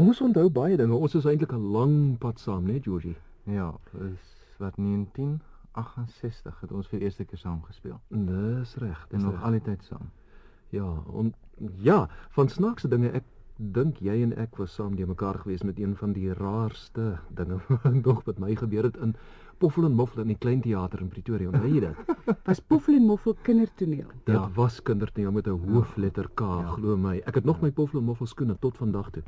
Ons onthou baie dinge. Ons is eintlik 'n lang pad saam, né, Georgie? Ja, is wat 1968 het ons vir die eerste keer saam gespeel. Dis reg, en nog al die tyd saam. Ja, en ja, van snaakse dinge ek dink jy en ek was saam die mekaar gewees met een van die raarste dinge wat wat my gebeur het in Poffel en Moffel in die klein teater in Pretoria. Onthou jy dit? was Poffel en Moffel kindertoneel? Dit ja. was kindertoneel met 'n hoofletter K, ja. glo my. Ek het nog my Poffel en Moffel skoene tot vandag toe.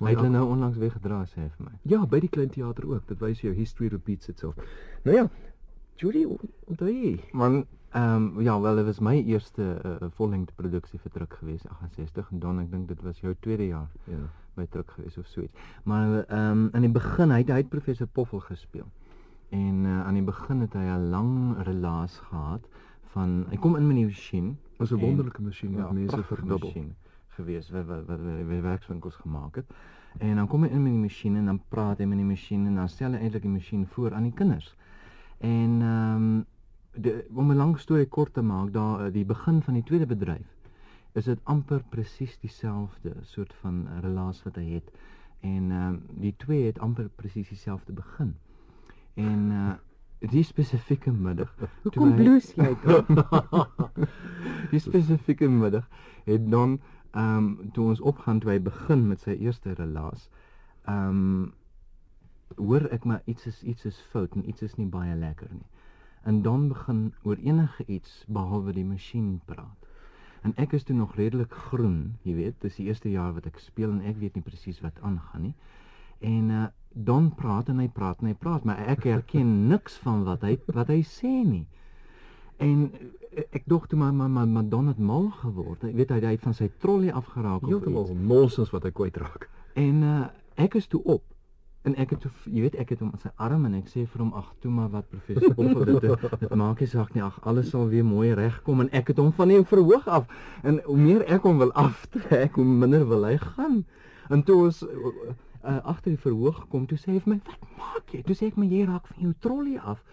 Hy het hulle nou onlangs weggedra sê vir my. Ja, by die klein teater ook. Dit wys jou history repeats itself. Nou ja, Julie, onthou jy? Man, ehm um, ja, wel dit was my eerste uh, vollengte produksie vir druk gewees 68 en dan ek dink dit was jou tweede jaar. Ja, by druk gewees of so iets. Maar ehm um, in die begin hy het hy het professor Poffel gespeel. En uh, aan die begin het hy 'n lang relaas gehad van hy kom in met die masjien. Was 'n wonderlike masjien wat ja, mense verdubbel gewees wat wat wat wat werkswinkels gemaak het. En dan kom hy in met die masjien en dan praat hy met die masjien en dan stel hy eintlik die masjien voor aan die kinders. En ehm um, om 'n lang storie kort te maak, daar eh, die begin van die tweede bedryf is dit amper presies dieselfde soort van relaas wat hy het. En ehm um, die twee het amper presies dieselfde begin. En uh die spesifieke middag. Hoe kom bloos jy dan? die spesifieke middag het dan ehm um, toe ons opgaan toe hy begin met sy eerste relaas. Ehm um, hoor ek maar iets is iets is fout en iets is nie baie lekker nie. En dan begin oor enige iets behalwe die masjien praat. En ek is toe nog redelik groen, jy weet, dis die eerste jaar wat ek speel en ek weet nie presies wat aangaan nie. En uh Don praat en hy praat en hy praat, maar ek herken niks van wat hy wat hy sê nie. En eh, ek dog toe maar maar maar Don het mal geword. Jy weet hy hy het van sy trollie afgeraak of iets. Nonsens wat hy kwytraak. En uh, ek is toe op en ek het toe jy weet ek het hom aan sy arm en ek sê vir hom ag toe maar wat professor Poffel dit dit maak nie saak nie ag alles sal weer mooi regkom en ek het hom van die verhoog af en hoe meer ek hom wil aftrek hoe minder wil hy gaan. En toe is uh, agter die verhoog gekom toe sê hy vir my wat maak jy toe sê ek my jy raak van jou trollie af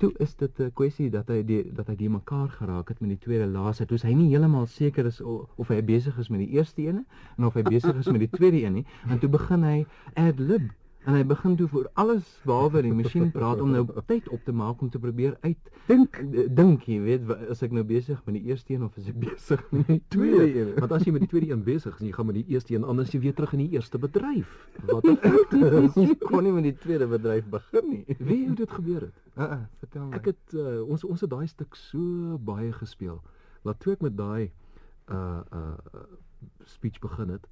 toe is dit 'n kwessie dat hy die dat hy die mekaar geraak het met die tweede laaste. Toe is hy nie heeltemal seker is of, of hy besig is met die eerste ene en of hy besig is met die tweede een nie en toe begin hy ad lib En hy begin toe vir alles behalwe die masjien praat om nou tyd op te maak om te probeer uit dink. Dink jy weet as ek nou besig met die eerste een of is ek besig met die tweede? Een want as jy met die tweede een besig is jy gaan met die eerste een anders jy weer terug in die eerste bedryf wat ek kon nie met die tweede bedryf begin nie. Wie het dit gebeur het? Uh, uh, vertel my. Ek het uh, ons ons het daai stuk so baie gespeel laat toe ek met daai uh uh speech begin het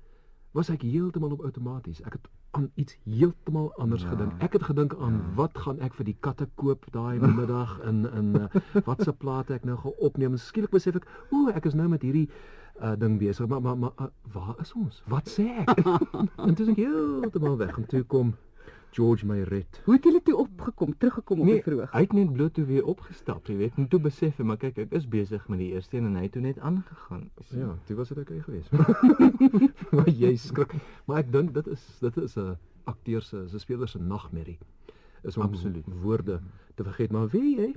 was ek heeltemal op outomaties ek het aan iets heeltemal anders ja. gedink. Ek het gedink aan ja. wat gaan ek vir die katte koop daai middag in in uh, wat se plate ek nou gaan opneem. Skielik besef ek, o, ek is nou met hierdie uh, ding besig. Maar maar maar uh, waar is ons? Wat sê ek? en toe dink ek heeltemal weg om toe kom George my red. Hoe het julle toe opgekom, teruggekom op nee, die verhoog? Hy het net bloot toe weer opgestap, jy weet, en toe besef hy, maar kyk, ek is besig met die eerste een en hy het toe net aangegaan. So. Ja, toe was dit okay geweest. maar jy skrik. Maar ek dink dit is dit is 'n akteur se, 'n speler se nagmerrie. Is om absoluut woorde te vergeet, maar wie jy?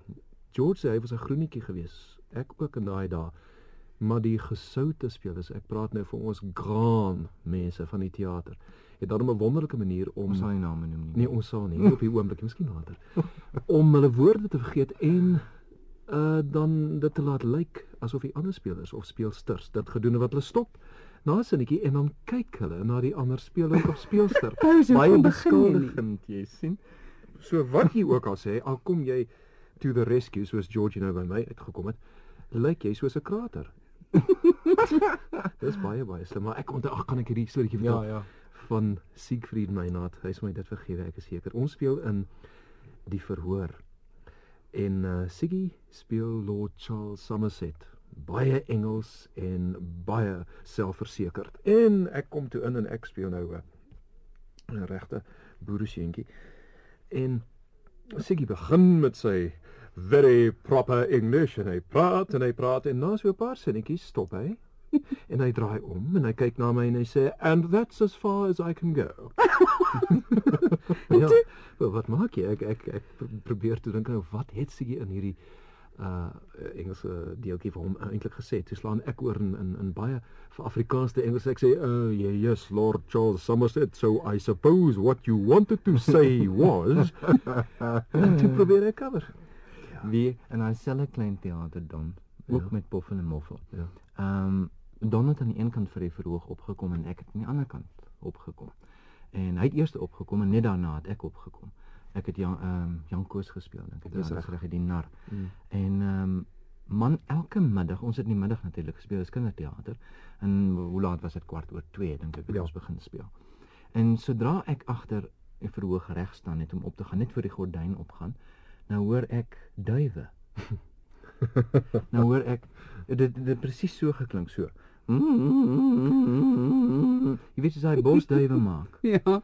George sê hy was 'n groenetjie geweest. Ek ook in daai dae maar die gesoute spelers ek praat nou vir ons grand mense van die teater het daarom 'n wonderlike manier om sy name noem nie. Nee ons sal nie. Op die oomblik miskien later. Om hulle woorde te vergeet en uh dan dit te laat lyk asof die ander spelers of speelsters dit gedoen het wat hulle stop. Na 'n sinnetjie en dan kyk hulle na die ander speler of speelster. Baie beskuldigend jy sien. So wat jy ook al sê al kom jy to the rescue soos Georgie nou by my uitgekom het lyk jy soos 'n krater. Dis baie baie slim, maar ek onthou ag kan ek hierdie storieetjie vertel? Ja, ja. Van Siegfried Meinhard. Hy sê my dit vergewe, ek is seker. Ons speel in die verhoor. En uh Siggy speel Lord Charles Somerset. Baie Engels en baie selfversekerd. En ek kom toe in en ek speel nou 'n uh, regte boereseentjie. En Siggy begin met sy very proper English en hy praat en hy praat en na so 'n paar sinnetjies stop hy en hy draai om en hy kyk na my en hy sê and that's as far as I can go. ja, well, wat maak jy? Ek ek ek probeer te dink nou wat het sy in hierdie uh Engelse deeltjie vir hom eintlik gesê. Toe slaan ek oor in in, in baie vir Afrikaanse Engels. Ek sê, "Uh yes, Lord Charles Somerset, so I suppose what you wanted to say was." en toe probeer ek cover. Ja. Wie in daai selfe klein teater dan ook Ja. met Poffel en Moffel. Ja. Ehm um, Don het aan die een kant vir die verhoog opgekom en ek het aan die ander kant opgekom. En hy het eers opgekom en net daarna het ek opgekom. Ek het Jan ehm um, Jan Koos gespeel dink ek. Dis reg. dis reg die nar. Mm. En ehm um, man elke middag, ons het in die middag natuurlik gespeel as kinderteater. En hoe laat was dit? Kwart oor 2 dink ek het Ja. ons begin speel. En sodra ek agter 'n verhoog reg staan net om op te gaan, net voor die gordyn opgaan, nou hoor ek duwe. nou hoor ek dit dit presies so geklink so. Jy weet as hy bosduwe maak. Ja.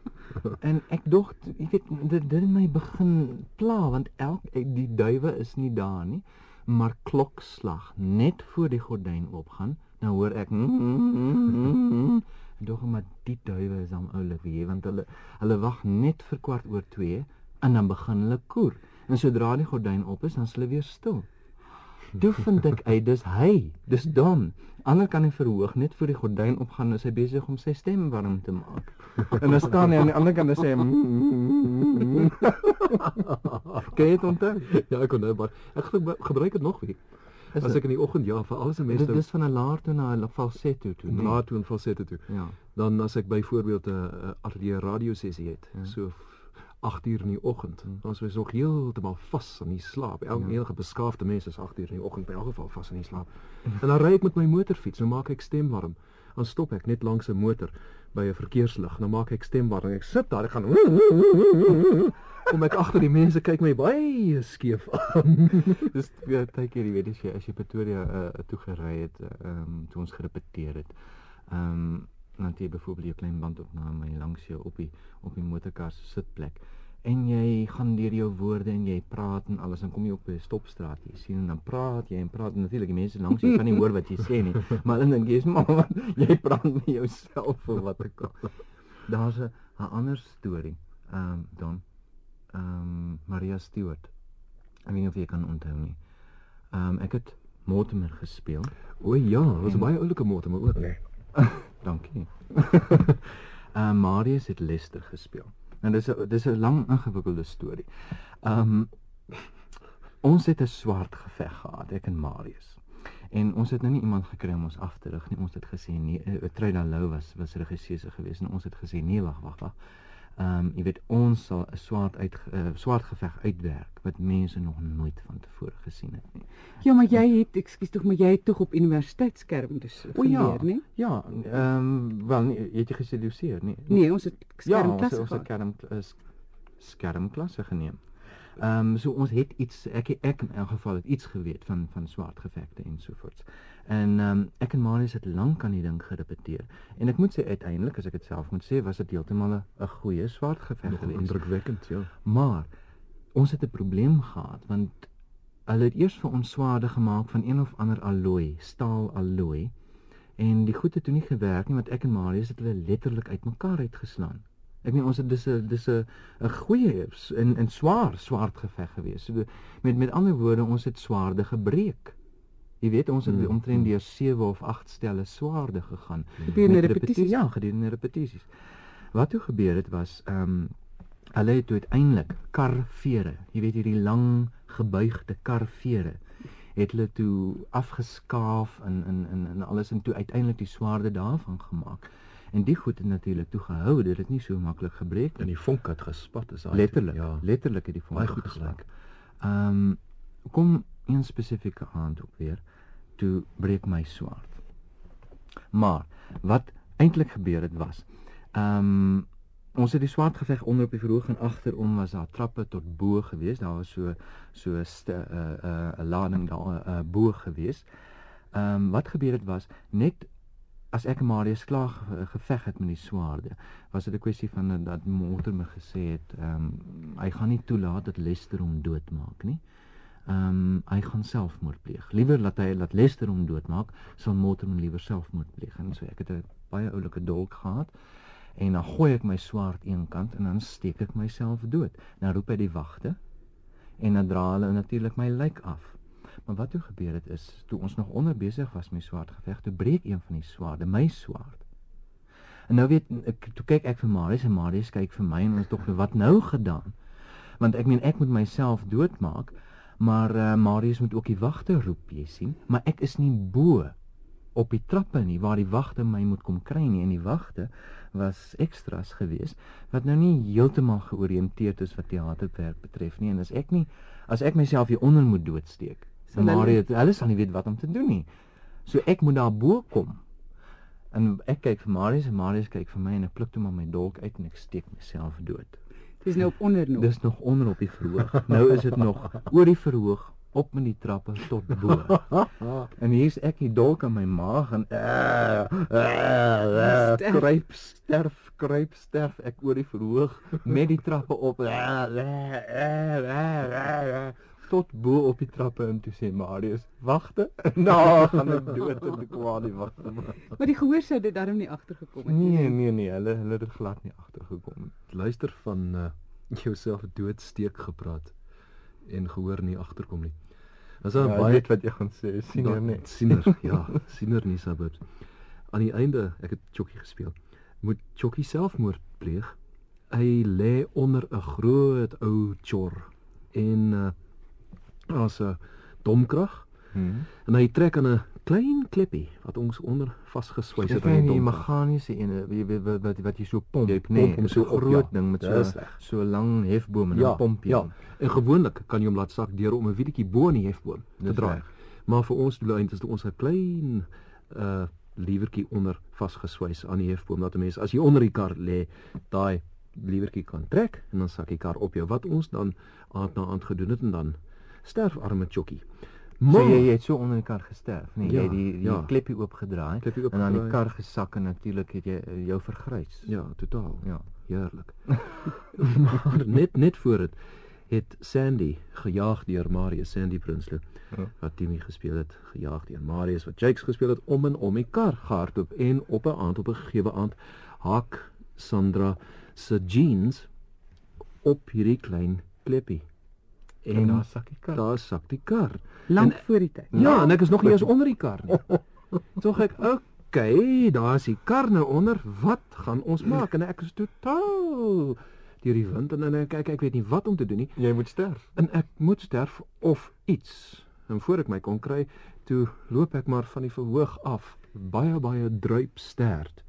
En ek dog, jy weet, dit dit het my begin pla want elk die duwe is nie daar nie, maar klokslag net voor die gordyn oopgaan, nou hoor ek dog maar die duwe is dan oulik wie want hulle hulle wag net vir kwart oor 2 en dan begin hulle koer. En sodra die gordyn op is, dan is hulle weer stil. Toe vind ek uit dis hy, dis Don. Ander kan nie verhoog net voor die gordyn opgaan is hy besig om sy stem warm te maak. En dan staan hy aan die ander kant en sê mm, Kan jy dit onthou? Ja, ek kon nou maar ek gebruik, dit nog weer. Is As ek in die oggend ja, vir alles mense Dit is van 'n laar toe na 'n falsetto toe, nee. laat toe en falsetto toe. Ja. Dan as ek byvoorbeeld 'n uh, ateljee radiosessie het, Ja. so 8 uur in die oggend, Hmm. ons nog heeltemal vas aan die slaap. Elke Ja. enige beskaafde mens is 8 uur in die oggend in elk geval vas aan die slaap. En dan ry ek met my motorfiets, nou maak ek stem warm. Dan stop ek net langs 'n motor by 'n verkeerslig, nou maak ek stem warm. Ek sit daar, ek gaan kom ek agter die mense kyk my baie skeef aan. Dis ja, tydjie jy weet as jy as jy Pretoria uh, toe gery het, ehm um, toe ons gerepeteer het. Ehm um, dan het jy byvoorbeeld jou klein bandopname langs jou op die op die motorkar se sitplek. En jy gaan deur jou woorde en jy praat en alles en kom jy op 'n stopstraat jy sien en dan praat jy en praat natuurlik die mense langs jou kan nie hoor wat jy sê nie maar hulle dink jy's maar jy praat met jouself of wat ook al. Daar's 'n ander storie. Ehm um, dan ehm um, Maria Stewart. Ek weet nie of jy kan onthou nie. Ehm um, ek het Mortimer gespeel. O ja, was 'n baie oulike maar ook. Nee. Dankie. Ehm uh, Marius het Lester gespeel. Nou dis 'n dis 'n lang ingewikkelde storie. Ehm um, ons het 'n swart geveg gehad, ek en Marius. En ons het nou nie iemand gekry om ons af te rig nie. Ons het gesê nee, uh, Trina Lou was was regisseuse geweest en ons het gesê nee, wag, wag, wag. Ehm um, jy weet ons sal 'n swart uit uh, swart geveg uitwerk wat mense nog nooit van tevore gesien het nie. Ja, maar jy het, ekskuus tog, maar jy het tog op universiteitsskerm dus O ja, geleer, nee? ja, ehm um, wel nee, het jy geseduseer nie? Nee, ons het Ja, ons skermklasse ons het skerm is skermklasse geneem. Ehm um, so ons het iets ek ek in elk geval het iets geweet van van swart gevegte ensovoorts. En ehm um, ek en Marius het lank aan die ding gerepeteer. En ek moet sê uiteindelik as ek dit self moet sê, was dit heeltemal 'n goeie swart geveg geweest. indrukwekkend, ja. Maar ons het 'n probleem gehad want hulle het eers vir ons swaarde gemaak van een of ander alloy, staal alloy. En die goed het toe nie gewerk nie want ek en Marius het hulle letterlik uitmekaar uitgeslaan. Ek meen ons het dis 'n dis 'n 'n goeie en en swaar swart geveg gewees. So met met ander woorde ons het swaarde gebreek. Jy weet ons het Mm, mm, omtrent mm. deur 7 of 8 stelle swaarde gegaan. Gedurende Met repetisies? Ja, gedurende repetisies. Wat toe gebeur het was ehm um, hulle het uiteindelik karvere, jy weet hierdie lang gebuigde karvere het hulle toe afgeskaaf en en en en alles en toe uiteindelik die swaarde daarvan gemaak. En die goed het natuurlik toe gehou dat dit nie so maklik gebreek En het. die vonk het gespat is daai. Letterlik, Ja. letterlik het die vonk Baie goed gespat. gelyk. Ehm um, kom een spesifieke aand ook weer toe breek my swaard. Maar wat eintlik gebeur het was ehm um, ons het die swaard geveg onder op die verhoog en agterom was daar trappe tot bo gewees. Daar was so so 'n uh, uh, 'n lading daar uh, bo gewees. Ehm um, wat gebeur het was net as ek en Marius klaar ge- geveg het met die swaarde, was dit 'n kwessie van dat Morter my gesê het, ehm um, hy gaan nie toelaat dat Lester hom doodmaak nie. Ehm um, hy gaan selfmoord pleeg. Liewer laat hy laat Lester hom doodmaak, sal Morter hom liewer selfmoord pleeg. En so ek het 'n baie oulike dolk gehad en dan gooi ek my swaard een kant en dan steek ek myself dood. Dan roep hy die wagte en dan dra hulle natuurlik my lijk af. Maar wat toe gebeur het is toe ons nog onder besig was met swaard geveg, toe breek een van die swaarde, my swaard. En nou weet ek toe kyk ek vir Marius en Marius kyk vir my en ons tog wat nou gedaan? Want ek meen ek moet myself doodmaak, maar uh, Marius moet ook die wagte roep, jy sien, maar ek is nie bo op die trappe nie waar die wagte my moet kom kry nie en die wagte was ekstras gewees wat nou nie heeltemal georiënteerd is wat teaterwerk betref nie en as ek nie as ek myself hier onder moet doodsteek Sal hulle- Mario hulle sal nie weet wat om te doen nie. So ek moet daar bo kom. En ek kyk vir Marius en Marius kyk vir my en ek pluk toe maar my dolk uit en ek steek myself dood. Dis nou op onder nog. dis nog onder op die verhoog. Nou is dit nog oor die verhoog op met die trappe tot bo. En hier's ek die dolk in my maag en uh, uh, uh, Sterf. kruip sterf kruip sterf ek oor die verhoog met die trappe op. Uh, uh, uh, uh, uh, tot bo op die trappe en toe sê Marius wagte nou gaan ek dood en ek kwaad die wagte Maar die gehoor sou dit darm nie agtergekom het nee nee nee hulle hulle het dit glad nie agtergekom Luister van uh, jouself doodsteek gepraat en gehoor nie agterkom nie. As ja, daar ek baie wat jy gaan sê sien jy Da- nie Siener, ja, siener in die suburbs. Aan die einde, ek het Chokkie gespeel. Moet Chokkie selfmoord pleeg. Hy lê onder 'n groot ou chor en uh daar's 'n domkrag hmm. en hy trek aan 'n klein klippie wat ons onder vasgeswys het aan die domkrag. meganiese ene jy weet wat wat, wat jy so pomp, Jy pomp nee, hom so 'n op, groot ja. ding met Dis so so lang hefboom en Ja, dan pomp jy. ja. hom. En gewoonlik kan jy hom laat sak deur om 'n wieltjie bo in die hefboom te draai. Maar vir ons doeleinde is ons 'n klein uh liewertjie onder vasgeswys aan die hefboom dat 'n mens as jy onder die kar lê, daai liewertjie kan trek en dan sak die kar op jou wat ons dan aand na aand gedoen het en dan sterf arme Chokkie. So jy, jy het so onder die kar gesterf, nee, Ja, jy het die die ja. klippie oopgedraai Klippie en dan die kar gesak en natuurlik het jy eh, jou vergrys. Ja, totaal. Ja. Heerlik. maar net net voor dit het Sandy gejaag deur Marius Sandy Prinsloo Ja. wat Timmy gespeel het, gejaag deur Marius wat Jakes gespeel het om en om die kar gehardloop en op 'n aand op 'n gegewe aand haak Sandra se jeans op hierdie klein klippie. En En daar sak die kar. daar sak die kar. Lank En- voor die tyd. Ja, en ek is nog nie eens onder die kar nie. Tog ek, okay, daar's die kar nou onder. Wat gaan ons maak? En ek is totaal deur die wind en, en kyk ek weet nie wat om te doen nie. Jy moet sterf. En ek moet sterf of iets. En voor ek my kon kry, toe loop ek maar van die verhoog af, baie baie druip stert.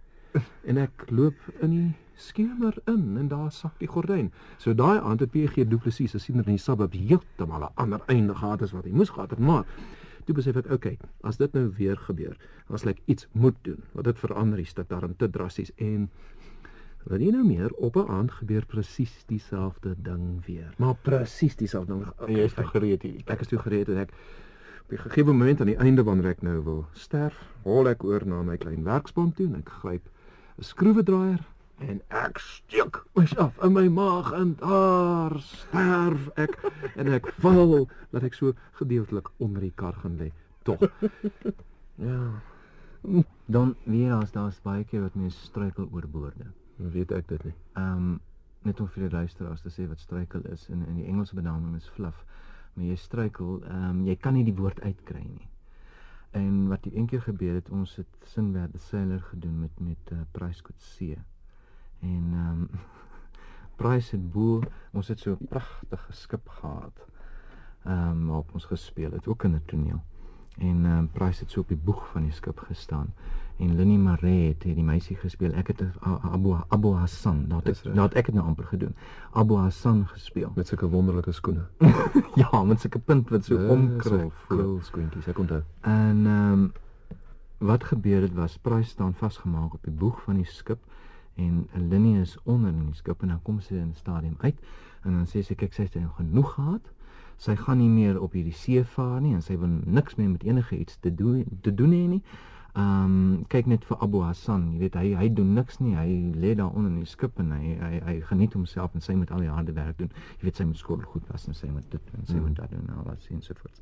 En ek loop in die skemer in en daar sak die gordyn. So daai aand het PG Du Plessis se siener in die suburb heeltemal 'n ander einde gehad as wat hy moes gehad het, maar toe besef ek, okay, as dit nou weer gebeur, as ek iets moet doen, want dit verander die stuk daarin te drasties en Wat nie nou meer op 'n aand gebeur presies dieselfde ding weer. Maar presies dieselfde ding. Jy is nog gereed hier. Ek is toe gereed en ek op 'n gegeewe moment aan die einde wanneer ek nou wil sterf, hol ek oor na my klein werkspan toe en ek gryp 'n skroewedraaier en ek steek myself in my maag en daar sterf ek en ek val dat ek so gedeeltelik onder die kar gaan lê. Tog. Ja, Dan weer as daar's baie keer wat mense struikel oor woorde. dan weet ek dit nie. Ehm um, net om vir die luisteraars te sê wat struikel is in in die Engelse benaming is fluff. Maar jy struikel, ehm um, jy kan nie die woord uitkry nie. En wat die een keer gebeur het, ons het Sinbad the Sailor gedoen met met uh, Price Coetzee. En ehm um, Price het bo, ons het so 'n pragtige skip gehad. Ehm um, waarop ons gespeel het, ook in 'n toneel. En um, Price het so op die boeg van die skip gestaan. En Linnie Maree het die meisie gespeel. Ek het Abu Abu Hassan, daar het ek, daar het ek het nou amper gedoen. Abu Hassan gespeel. Met sulke wonderlike skoene. ja, met sulke punt wat so omkrul. Krul skoentjies, ek onthou. En ehm um, wat gebeur het was Price staan vasgemaak op die boeg van die skip en Linnie is onder in die skip en dan kom sy in die stadium uit en dan sê sy kyk sy het nou genoeg gehad. Sy gaan nie meer op hierdie see vaar nie en sy wil niks meer met enige iets te doen te doen hê nie. Ehm um, kyk net vir Abu Hassan, jy weet hy hy doen niks nie. Hy lê daar onder in die skip en hy hy hy geniet homself en sy moet al die harde werk doen. Jy weet sy moet skool goed was en sy moet dit en sy Hmm. moet dat doen en al wat sien so voort.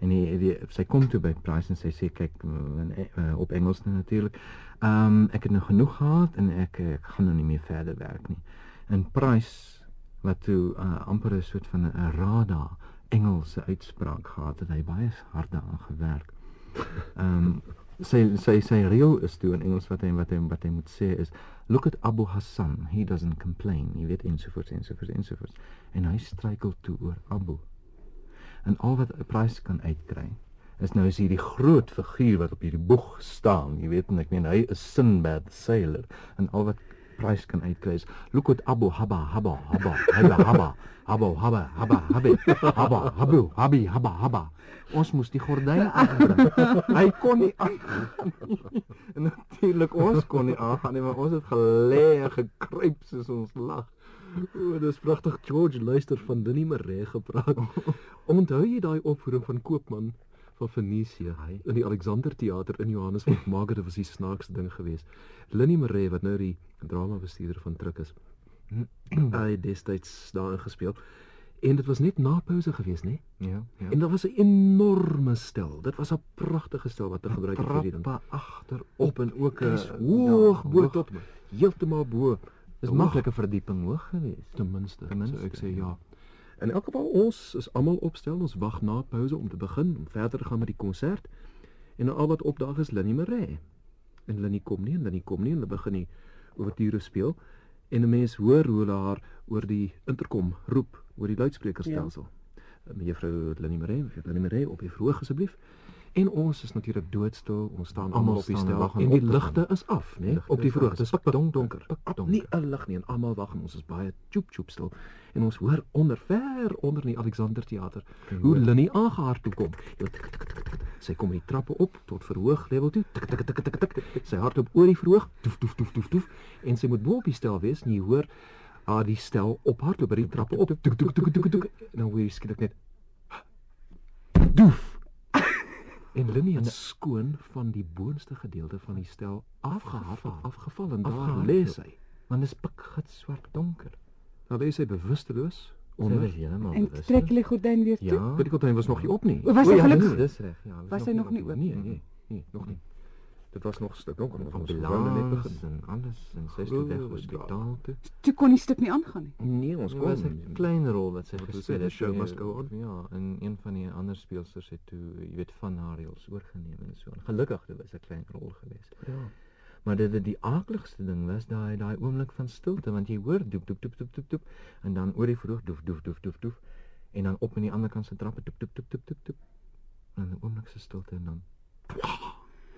En die, die sy kom toe by Price en sy sê kyk in, uh, op Engels nou natuurlik. Ehm um, ek het nou genoeg gehad en ek ek gaan nou nie meer verder werk nie. En Price wat toe uh, amper 'n soort van 'n radar Engelse uitspraak gehad het. Hy baie hard daaraan gewerk. Ehm um, sy sy sy reël is toe in Engels wat hy wat hy wat hy moet sê is look at Abu Hassan. He doesn't complain. Jy weet ensovoorts ensovoorts ensovoorts en hy struikel toe oor Abu. En al wat 'n prys kan uitkry is nou is hierdie groot figuur wat op hierdie boeg staan jy weet en ek meen hy is Sinbad the sailor. En al wat prys kan uitkry is look at Abu Haba Haba Haba Haba Haba Abu Haba Haba Habi Haba Habu Habi Haba Haba ons moes die gordyn afbring hy kon nie aangaan nie en natuurlik ons kon nie aangaan nie maar ons het gelê en gekruip soos ons lag O, dis pragtig George luister van Dinnie Maree gepraat. Onthou jy daai opvoering van Koopman van Venesië Hy. in die Alexander Theater in Johannesburg? Maak dit was die snaakste ding geweest. Linnie Maree wat nou die drama bestuurder van Truk is. Hy het destyds daarin gespeel. En dit was net na pouse geweest, nê? ja ja En daar was 'n enorme stel. Dit was 'n pragtige stel wat hulle gebruik het vir die ding. trappa agter op en ook 'n Dis hoog bo hoog. tot heeltemal bo. Dis maklike verdieping hoog geweest Ten minste, Ten minste, sou ek sê ja. In elk geval ons is almal opstel, ons wag na pouse om te begin om verder te gaan met die konsert. En al wat opdaag is Linnie Maree. En Linnie kom nie en Linnie kom nie en hulle begin die ouverture speel. En 'n mens hoor hoe hulle haar oor die interkom roep, oor die luidsprekerstelsel. Ja. Mevrou Linnie Maree, mevrou Linnie Maree op die verhoog asseblief. En ons is natuurlik doodstil. Ons staan Almal op die en stel om en die op te ligte is af, né? Ligte Op die af. Dis pikdonker. pikdonker. Nie 'n lig nie en almal wag en ons is baie tjoep tjoep stil. En ons hoor onder ver onder in die Alexander Theater hoe Linnie kom. Tik, tik, tik. Sy kom die trappe op tot verhoog level toe. Tik tik tik tik tik. Sy hardloop oor die verhoog. Toef toef toef toef toef. En sy moet bo op die stel wees en jy hoor haar die stel ophardloop by die trappe op. Tuk tuk tuk tuk. En dan hoor jy skielik net doef. En Linnie het skoon van die boonste gedeelte van die stel afgehardloop, afgeval en daar lê sy. want dit is pikgit swart donker Daar lê sy bewusteloos Sy onder. was heeltemal En bewus. trek die gordyn weer toe? ja die kontyn was nog nie op nie. O, was hy ja, gelukkig? dis, reg ja Was hy nog nie oop? Nee, nee, nee, nog nie. Dit was nog 'n stuk donker, ons was gewoon net begin. en alles en sy toe weg hospitaal toe Toe kon die stuk nie aangaan nie. Nee, ons Dit kon was 'n klein rol wat sy gespeel het. show must go on. Ja, en een van die ander speelsters het toe, jy weet, van haar reels oorgeneem en so. En gelukkig dit was 'n klein rol geweest. Ja. Maar dit dit die aardigste ding was daai daai oomblik van stilte want jy hoor doep doep doep doep doep doep en dan oor die verhoog doef doef doef doef doef en dan op aan die ander kant se trappe doep doep doep doep doep doep en 'n oomblik se stilte en dan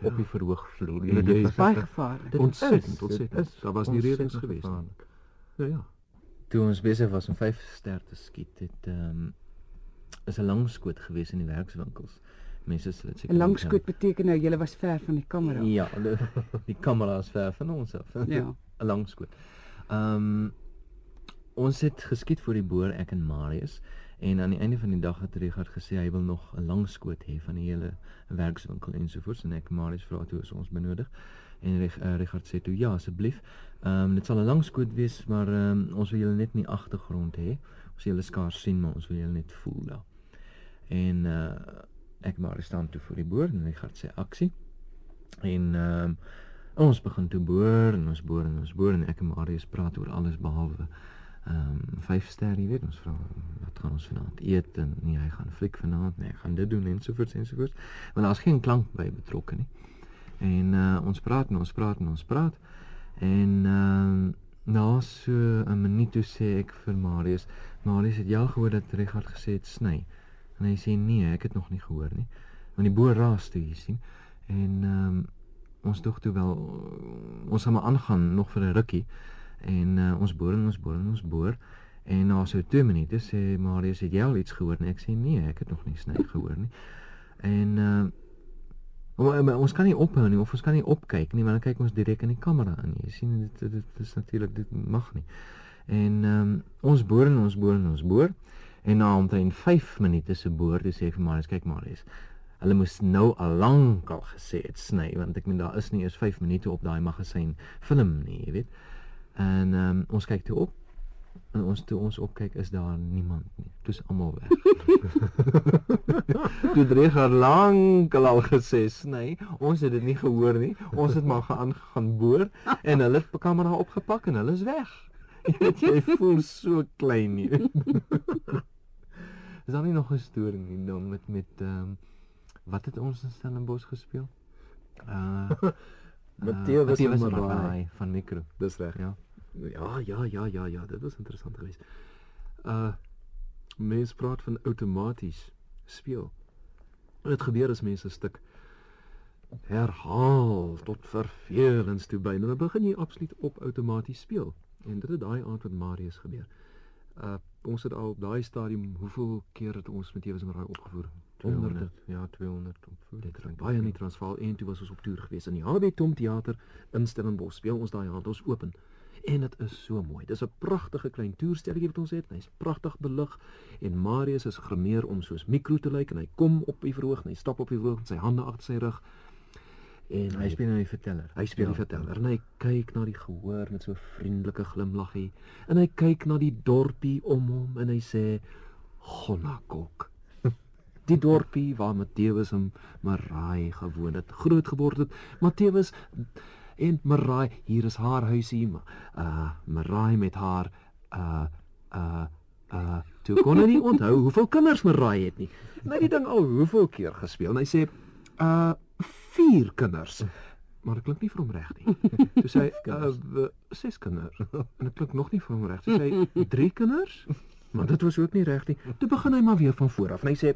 op die verhoog vloer. Ja, dit jy- was Baie gevaarlik. dit Ontsettend, is- dit ontsettend. Daar was nie ontsettend geweest nie. Ja, ja. Toe ons besig was om 5 ster te skiet, het ehm is 'n langskoot gewees in die werkswinkels. Mense sal dit seker 'n Langskoot beteken nou jy was ver van die kamera. Ja, die, die kamera is ver van ons af. Ja. 'n Langskoot. Ehm ons het geskiet vir die boer ek en Marius en aan die einde van die dag het Richard gesê hy wil nog 'n langskoot hê van die hele werkswinkel ensovoorts en ek Marius vra toe is ons benodig en Rich, uh, Richard sê toe ja asseblief. Ehm um, dit sal 'n langskoot wees maar ehm um, ons wil julle net in die agtergrond hê. Ons wil julle skaars sien maar ons wil julle net voel daar. En uh ek maar staan toe voor die boer en Richard sê aksie. En ehm um, ons begin toe boor en ons boor en ons boor en ek en Marius praat oor alles behalwe ehm um, vyf ster, jy weet, ons vra wat gaan ons vanaand eet en nee, hy gaan fliek vanaand, nee, gaan dit doen ensovoorts ensovoorts. Want daar's geen klank by betrokke nie. En uh ons praat en ons praat en ons praat. En ehm uh, na so 'n minuut toe sê ek vir Marius, Marius het al gehoor dat Richard gesê het sny? En hy sê nee, ek het nog nie gehoor nie. Want die boer raas toe, jy sien. En ehm um, ons dog toe wel ons gaan maar aangaan nog vir 'n rukkie. En uh, ons boor en ons boor en ons boor. En na so 2 minute sê Marius, het jy al iets gehoor? En ek sê nee, ek het nog nie sny gehoor nie. En uh Maar, maar ons kan nie ophou nie of ons kan nie opkyk nie, want dan kyk ons direk in die kamera in. Jy sien dit dit, dit is natuurlik dit mag nie. En ehm um, ons boor en ons boor en ons boor en na omtrent 5 minute se boor, dis sê vir Marius, kyk Marius. Hulle moes nou al lank al gesê het sny want ek meen daar is nie eers 5 minute op daai magasyn film nie, jy weet. En ehm um, ons kyk toe op en ons toe ons opkyk is daar niemand nie. Dis almal weg. toe Dreger lank al gesê sny, ons het dit nie gehoor nie. Ons het maar gaan gaan boor en hulle het die kamera opgepak en hulle is weg. Jy jy voel so klein nie. Is daar nie nog 'n storie nie dan met met ehm um, wat het ons in Stellenbosch gespeel? Uh Matthias en en Maraai. Maraai van Mikro. Dis reg. Ja. Ja, ja, ja, ja, ja, dit was interessant geweest. Uh mense praat van outomaties speel. Dit gebeur as mense 'n stuk herhaal tot vervelings toe by. Nou dan begin jy absoluut op outomaties speel. En dit het daai aand met Marius gebeur. Uh ons het al op daai stadium hoeveel keer het ons met Ewes Maraai opgevoer? Honderde. 200, ja, 200 opvoer. Dit is baie in die Transvaal en toe was ons op toer gewees in die HB Tom Theater in Stellenbosch. Speel ons daai aand ons open. En dit is so mooi. Dis 'n pragtige klein toerstelletjie wat ons het. Hy's pragtig belig en Marius is grimeer om soos mikro te lyk en hy kom op die verhoog en hy stap op die verhoog met sy hande agter sy rug. En Hy speel nou die verteller. Hy speel die Ja. verteller en hy kyk na die gehoor met so 'n vriendelike glimlaggie en hy kyk na die dorpie om hom en hy sê Gonnakok. Die dorpie waar Matteus en Maraai gewoon het, groot geword het. Matteus en Maraai, hier is haar huisie, uh Maraai met haar uh uh uh toe kon hy nie onthou hoeveel kinders Maraai het nie. Het die ding al hoeveel keer gespeel en hy sê uh vier kinders. Maar dit klink nie vir hom reg nie. Toe sê hy uh ses kinders. En dit klink nog nie vir hom reg. Toe sê hy drie kinders? Maar dit was ook nie reg nie. Toe begin hy maar weer van voor af en hy sê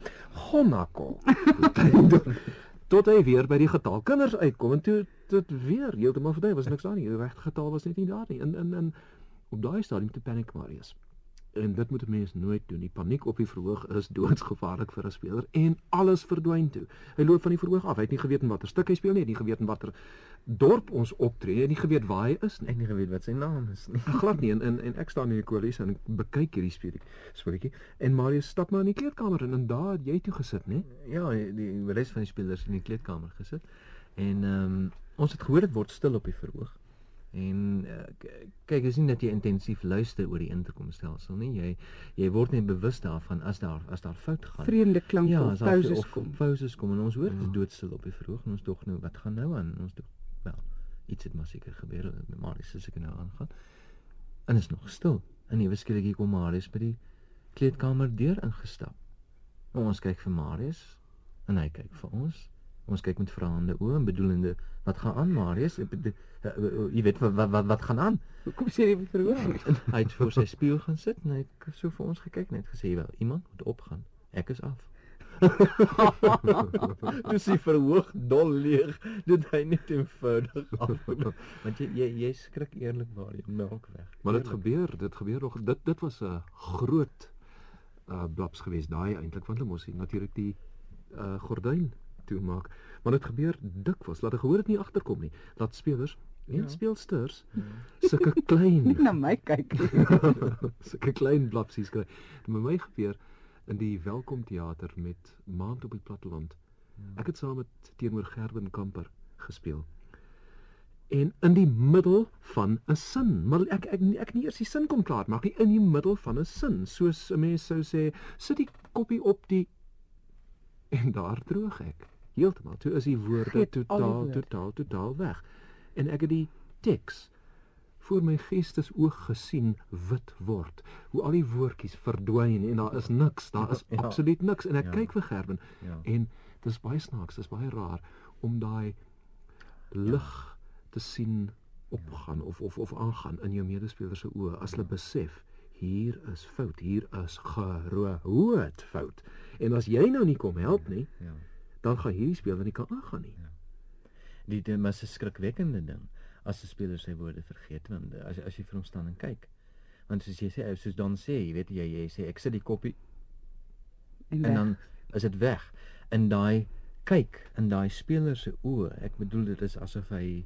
Gonnakol. Tot hy weer by die getal kinders uitkom en toe dit weer heeltemal verby was niks daar nie. Die regte getal was net nie daar nie. In in in op daai stadium te paniek Marius. En dit moet 'n mens nooit doen. Die paniek op die verhoog is doodsgevaarlik vir 'n speler en alles verdwyn toe. Hy loop van die verhoog af. Hy het nie geweet watter stuk hy speel nie, hy het nie geweet watter dorp ons optree, hy het nie geweet waar hy is nie. Ek het nie geweet wat sy naam is nie. Glad nie en en, en ek staan in die koalisie en ek bekyk hierdie speletjie, speletjie en Marius stap maar in die kleedkamer in en daar het jy toe gesit, né? Ja, die, die res van die spelers in die kleedkamer gesit. En ehm um, ons het gehoor dit word stil op die verhoog. En uh, kyk, is nie dat jy intensief luister oor die interkomstelsel nie. Jy jy word net bewus daarvan as daar as daar fout gaan. Vreemde klanke ja, of pauses kom. Pauses kom en ons hoor Ja. doodstil op die verhoog en ons dog nou wat gaan nou aan? Ons dog wel iets het maar seker gebeur met Marius as ek nou aangaan. En is nog stil. En ewe skielik hier kom Marius by die kleedkamer deur ingestap. Nou, ons kyk vir Marius en hy kyk vir ons. Ons kyk met vraende oë en bedoelende wat gaan aan Marius? Jy weet wat wat wat, gaan aan? Hoekom sê jy verhoor? En hy het voor sy spieël gaan sit en hy het so vir ons gekyk net gesê wel iemand moet opgaan. Ek is af. Dis die verhoog dol leeg. Dit hy net eenvoudig af. Want jy jy, jy skrik eerlikwaar jy melk weg. Maar dit Eerlik. gebeur, dit gebeur nog. Dit dit was 'n groot uh blaps geweest daai eintlik want hulle moes natuurlik die uh gordyn toemaak. Maar dit gebeur dikwels. Laat 'n gehoor dit nie agterkom nie. Laat spelers en Ja. ja. speelsters sulke klein Nie na my kyk. sulke klein blapsies kry. Dit met my gebeur in die Welkom Theater met Maand op die Platteland. Ek het saam met teenoor Gerben Kamper gespeel. En in die middel van 'n sin, maar ek ek ek nie eers die sin kom klaar maak nie in die middel van 'n sin, soos 'n mens sou sê, sit die koppie op die en daar droog ek. Heeltemal. Toe is die woorde totaal totaal totaal weg. En ek het die teks voor my geestesoog gesien wit word. Hoe al die woordjies verdwyn en daar is niks, daar is Ja. absoluut niks en ek Ja. kyk vir Gerben Ja. en dis baie snaaks, dis baie raar om daai lig te sien opgaan of of of aangaan in jou medespelers se oë as hulle besef hier is fout, hier is geroot fout. En as jy nou nie kom help nie, Ja. Dan gaan hierdie speler nie kan aangaan nie. Die dit is 'n skrikwekkende ding as 'n speler sy woorde vergeet want as as jy vir hom staan en kyk. Want soos jy sê, soos dan sê, jy weet jy jy sê ek sit die koppie En, en dan is dit weg. In daai kyk in daai speler se oë. Ek bedoel dit is asof hy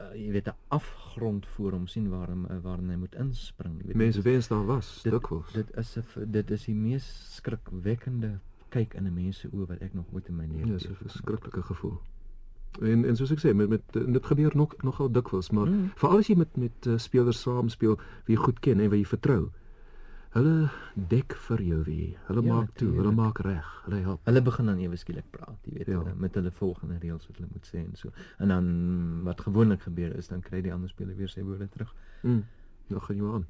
uh, jy weet 'n afgrond voor hom sien waar hom uh, waarin hy moet inspring. Jy weet Mense wens daar was, dit, dikwels. dit is 'n v- dit is die mees skrikwekkende kyk in 'n mens se oë wat ek nog ooit in my lewe Ja, dis 'n verskriklike gevoel. En en soos ek sê, met met dit gebeur nog nogal dikwels, maar Mm. veral as jy met met uh, spelers saam speel wie jy goed ken en wie jy vertrou. Hulle dek vir jou wie. Hulle Ja, maak toe, hulle maak reg, hulle help. Hulle begin dan ewe skielik praat, jy weet, Ja. hulle, met hulle volgende reëls wat hulle moet sê en so. En dan wat gewoonlik gebeur is dan kry die ander speler weer sy woorde terug. Mm. Nou gaan jy maar aan.